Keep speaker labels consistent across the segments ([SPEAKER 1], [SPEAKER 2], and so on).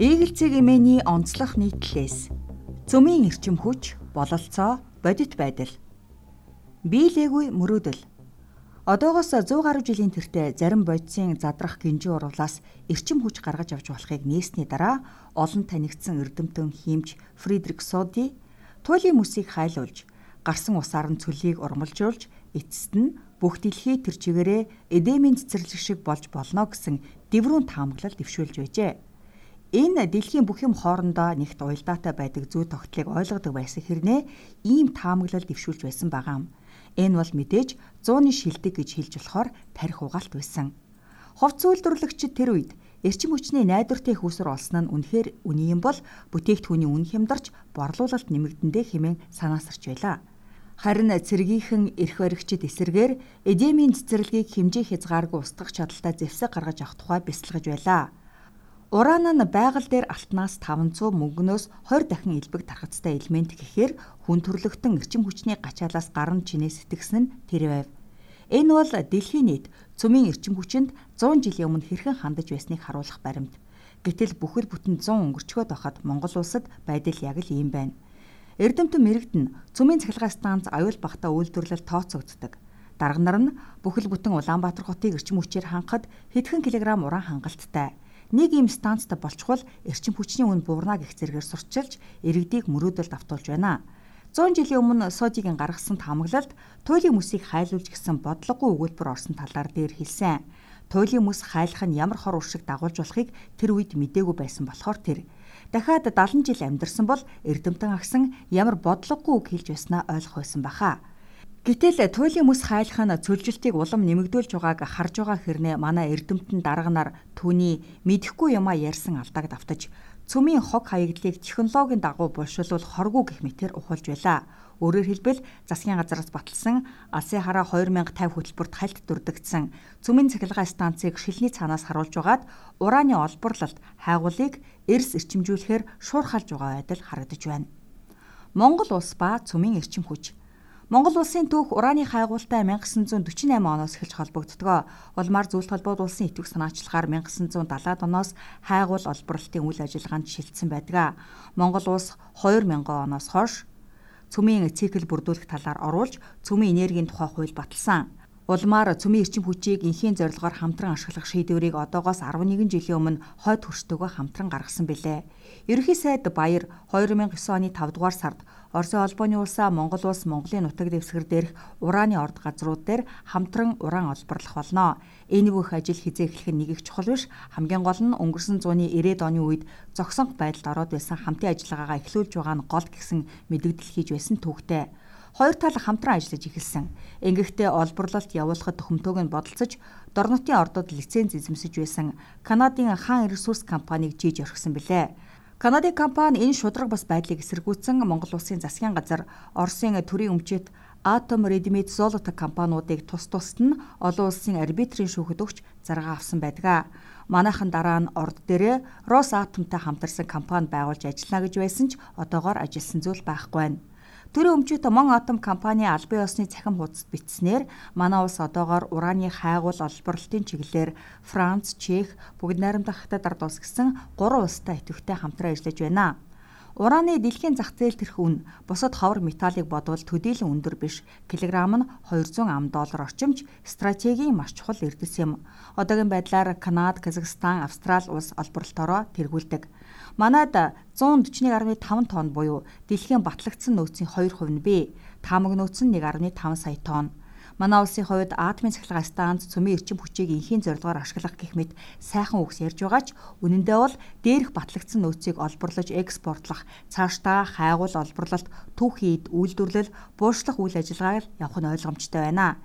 [SPEAKER 1] Ээгэлцэг эмээний онцлог нийтлэлээс цөмийн эрчим хүч, бололцоо, бодит байдал. Биелээгүй мөрөөдөл. Одоогоос 100 гаруй жилийн тэртээ зарим бодисын задрах гинжи урвлаас эрчим хүч гаргаж авч болохыг нээсний дараа олон танигдсан эрдэмтэн химч Фридрих Соди туйлын мөсийг хайлуулж гарсан усаар нь цөлийг урмалжуулж эцэст нь бүх дэлхий тэр чигээрээ эдемийн цэцэрлэг шиг болж болно гэсэн дэврүүн таамаглал дэвшүүлж байжээ. Энэ дэлхийн бүх юм хоорондоо нэгт уялдаатай байдаг зүй тогтлыг ойлгодог байсан хэрнээ ийм таамаглал дэвшүүлж байсан байгаа юм. Энэ бол мэдээж 100-ны шилдэг гэж хэлж болохоор тарих угаалт байсан. Ховц үйлдвэрлэгчид тэр үед эрчим хүчний найдвартай хүүсэр олсон нь үнэхээр үний юм бол бүтээгдэхүүний үн хямдарч борлуулалт нэмэгдэндээ хэмээн санаасарч байлаа. Харин цэргийнхэн эрх баригчид эсэргээр эдемийн цэцэрлэгийг хэмжээ хязгааргүй устгах чадaltaй зэвсэг гаргаж авах тухай бясалгаж байлаа. Уран нь байгаль дээр алтнаас 500 мөнгнөөс 20 дахин элбэг тархацтай элемент гэхээр хүн төрлөختөн эрчим хүчний гачаалаас гарна чинээс сэтгсэн нь тэр байв. Энэ бол дэлхийн нийт цөмийн эрчим хүчинд 100 жилийн өмнө хэрхэн хандаж байсныг харуулах баримт. Гэтэл бүхэл бүтэн 100 өнгөрчгөөд байхад Монгол улсад байдал яг л ийм байна. Эрдэмтэн мэрэгдэн цөмийн цахилгаан станц аюул бахта үйлдвэрлэл тооцогддог. Дарга нар нь бүхэл бүтэн Улаанбаатар хотыг эрчим хүчээр хангахад хэдхэн килограмм уран хангалттай нэг ийм станцтай болчихвол эрчим хүчний үн буурна гэх зэрэгээр сурчилж иргэдийг мөрөөдөлд автуулж байна. 100 жилийн өмнө Содигийн гаргасан таамаглалд туйлын мөсийг хайлуулж гисэн бодлогогүй өгүүлбэр орсон талаар дээр хэлсэн. Туйлын мөс хайлах нь ямар хор уршиг дагуулж болохыг тэр үед мдээгүй байсан болохоор тэр дахиад 70 жил амьдарсан бол эрдэмтэн агсан ямар бодлогогүй үг хэлж байснаа ойлгох байсан баха. Гэтэл туйлын мөс хайлах нь цөлжилтийг улам нэмэгдүүлж байгааг харж байгаа хэрнээ манай эрдэмтэн дарганаар түүний мэдэхгүй юмаа ярьсан алдааг давтаж цөмийн хог хаягдлыг технологийн дагуу булшилвал хоргүй гэх мэтэр ухуулж байлаа. Өөрөөр хэлбэл засгийн газараас баталсан алсын хараа 2050 хөтөлбөрт хальт дүрдэгдсэн цөмийн цахилгаан станцыг шилний цаанаас харуулж байгаад урааны олборлолт хайгуулыг эрс эрчимжүүлэхээр шуурхалж байгаа байдал харагдаж байна. Монгол улс ба цөмийн эрчим хүч Монгол улсын түүх ураны хайгуултай 1948 оноос эхэлж холбогддог. Улмаар зөвлөлт холбоод улсын итгэх санаачлагаар 1970-ад оноос хайгуул олборлолтын үйл ажиллагаанд шилжсэн байдаг. Монгол улс 2000 оноос хойш цөмийн цикл бүрдүүлэх талаар оруулж цөмийн энергийн тухай хууль баталсан. Улмаар цөмийн эрчим хүчийг инхийн зорилгоор хамтран ашиглах шийдвэрийг одоогоос 11 жилийн өмнө хойд хөрштөгөө хамтран гаргасан билээ. Ерөнхий сайд Баяр 2009 оны 5 дугаар сард Оросын холбооны улсаа Монгол улс Монголын нутаг дэвсгэр дээрх урааны орд газрууд дээр хамтран уран олборлох болно. Энэ бүх ажил хизээ эхлэх нь нэг их чухал биш. Хамгийн гол нь өнгөрсөн зууны 90-ад оны үед зогсонх байдалд ороод байсан хамтын ажиллагаагаа эхлүүлж байгаа нь гол гэсэн мэдэгдэл хийж байсан түүхтэй. Хоёр тал хамтран ажиллаж эхэлсэн. Ингэхдээ олборлолт явуулахад төхөмтөөг нь бодолцож дор нутгийн ордод лиценз эзэмсэж байсан Канадын хаан ресурс компанийг жийж орхисон билээ. Канадын компани энэ шудраг бас байдлыг эсэргүүцсэн Монгол улсын засгийн газар Оросын төрийн өмчөт Atom Redmit Zolota компаниудыг тус тусад нь олон улсын арбитрийн шүүхэд өгч заргаа авсан байдаг. Манайхан дараа нь орд дээрээ Росатомтай хамтарсан компани байгуулж ажиллана гэж байсан ч одоогоор ажилласан зүйл байхгүй байна. Төрийн өмчөд Мон Атом компани албан ёсны цахим хуудасд бичснээр манай улс одоогоор ураны хайгуул олборлолтын чиглэлээр Франц, Чех, Бүгд найрамдах Хятад ард улс гэсэн гурван улстай идэвхтэй хамтран ажиллаж байна. Ураны дэлхийн зах зээл тэрх үн бусад ховор металлыг бодвол төдийлөн өндөр биш. Килограмм нь 200 ам доллар орчимч стратегийн маш чухал эрдэс юм. Одоогийн байдлаар Канада, Казахстан, Австрали улс олборлолтоороо тэргүүлдэг. Манайд 141.5 тонн буюу дэлхийн батлагдсан нөөцийн 2% нь бий. Таамаг нөөц нь 1.5 сая тонн. Манай улсын хувьд атомын цахилгаан станц цөмийн эрчим хүчийг инхийн зорилгоор ашиглах гэх мэт сайхан үгс ярьж байгаа ч үнэндээ бол дээрх батлагдсан нөөцийг олборлож экспортлох, цаашдаа хайгуул олборлолт, түүхийд үйлдвэрлэл, бууршлах үйл ажиллагааг явах нь ойлгомжтой байна.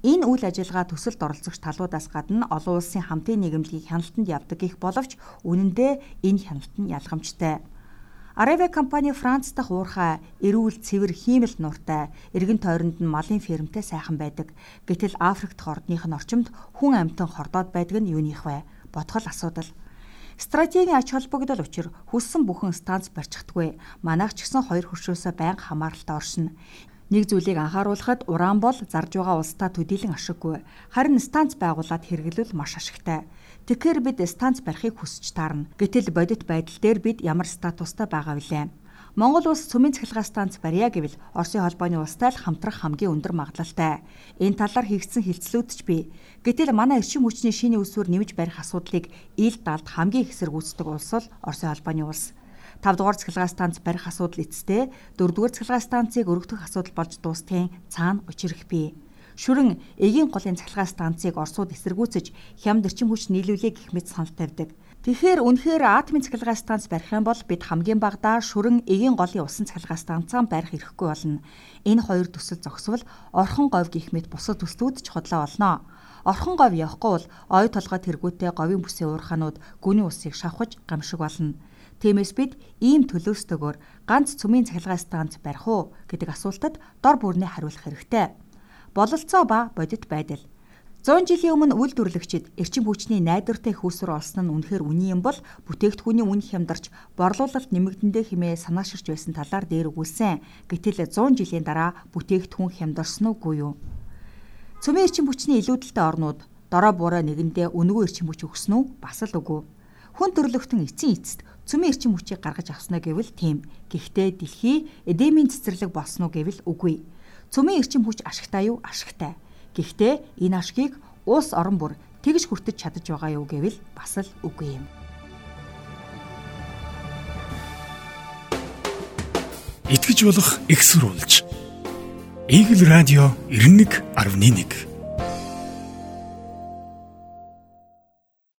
[SPEAKER 1] Энэ үйл ажиллагаа төсөлд оролцогч талуудаас гадна олон улсын хамтын нийгэмлэгийг хяналтанд явдаг гэх боловч үнэндээ энэ хяналт нь ялгамжтай. Аравиа компани Франц дахь уурхай эрүүл цэвэр хиймэл нуртай эргэн тойронд нь малын фермтэй сайхан байдаг. Гэтэл Африк дахь ордных нь орчимд хүн амьтан хордоод байдаг нь юуних вэ? Бодгол асуудал. Стратегийн ач холбогдол учир хүссэн бүхэн станц барьчихдаггүй. Манайх ч гэсэн хоёр хөршөөсөө байнга хамааралтай оршино. Нэг зүйлийг анхааруулхад уран бол зарж байгаа улстай төдийлөн ашиггүй. Харин станц байгуулад хэрэглүүл маш ашигтай. Тэгэхээр бид станц барихыг хүсэж таарна. Гэтэл бодит байдал дээр бид ямар статустай байгаа вүлээ? Монгол улс цөмийн цахилгаан станц барья гэвэл Оросын холбооны улстай л хамтрах хамгийн өндөр магадлалтай. Энэ талаар хийгдсэн хилцлүүд ч бий. Гэтэл манай эрчим хүчний шинэ үсвэр нэмж барих асуудлыг ил далд хамгийн их эсэргүүцдэг улс бол Оросын холбооны улс. 5 дугаар цахилгаан станц барих асуудал эцэстээ 4 дугаар цахилгаан станцыг өргөдөх асуудал болж дуустгийн цаана учрах бий шүрэн эгийн голын цахилгаан станцыг Оросууд эсэргүүцэж хямд эрчим хүч нийлүүлээ гэх мэт санал тавьдаг. Тэгэхээр үнэхээр атомын цахилгаан станц барих юм бол бид хамгийн багадаа шүрэн эгийн голын усан цахилгаан станцаа барих эрхгүй болно. Энэ хоёр төсөл зогсвол орхон говь гих мэт бусад төслүүд ч хотлоо олноо. Орхон говь явахгүй бол ой толгой тэргүүтээ говийн бүсийн уурхаанууд гүний усыг шавхаж гамшиг болно. Тиймээс бид ийм төлөөсдөгөөр ганц цөмийн цахилгаан станц барих уу гэдэг асуултад дор бүрнээ хариулах хэрэгтэй бололцоо ба бодит байдал. 100 жилийн өмнө үйлдвэрлэгчид эрчим хүчний найдвартай хөөсөр олсон нь үнэхээр үний юм бол бүтээгдэхүүний үн хямдарч борлуулалт нэмэгдэндээ хэмээн санааширч байсан талаар дээр өгүүлсэн. Гэтэл 100 жилийн дараа бүтээгдэхүүн хямдарсан уугүй юу? Цөмийн эрчим хүчний илүүдэлтэй орнууд дорой буурай нэгэндээ өнгөө эрчим хүч өгсөн үү? Бас л үгүй. Хүн төрлөختөн эцсийн эцэст цөмийн эрчим хүчийг гаргаж авснаа гэвэл тийм. Гэхдээ дэлхий эдемийн цэцэрлэг болсон уу гэвэл үгүй. Цөмийн эрчим хүч ашигтай юу? Ашигтай. Гэхдээ энэ ашгийг улс орон бүр тэгж хүртэж чадаж байгаа юу гэвэл бас л үгүй юм.
[SPEAKER 2] Итгэж болох экссурулж. Игэл радио 91.1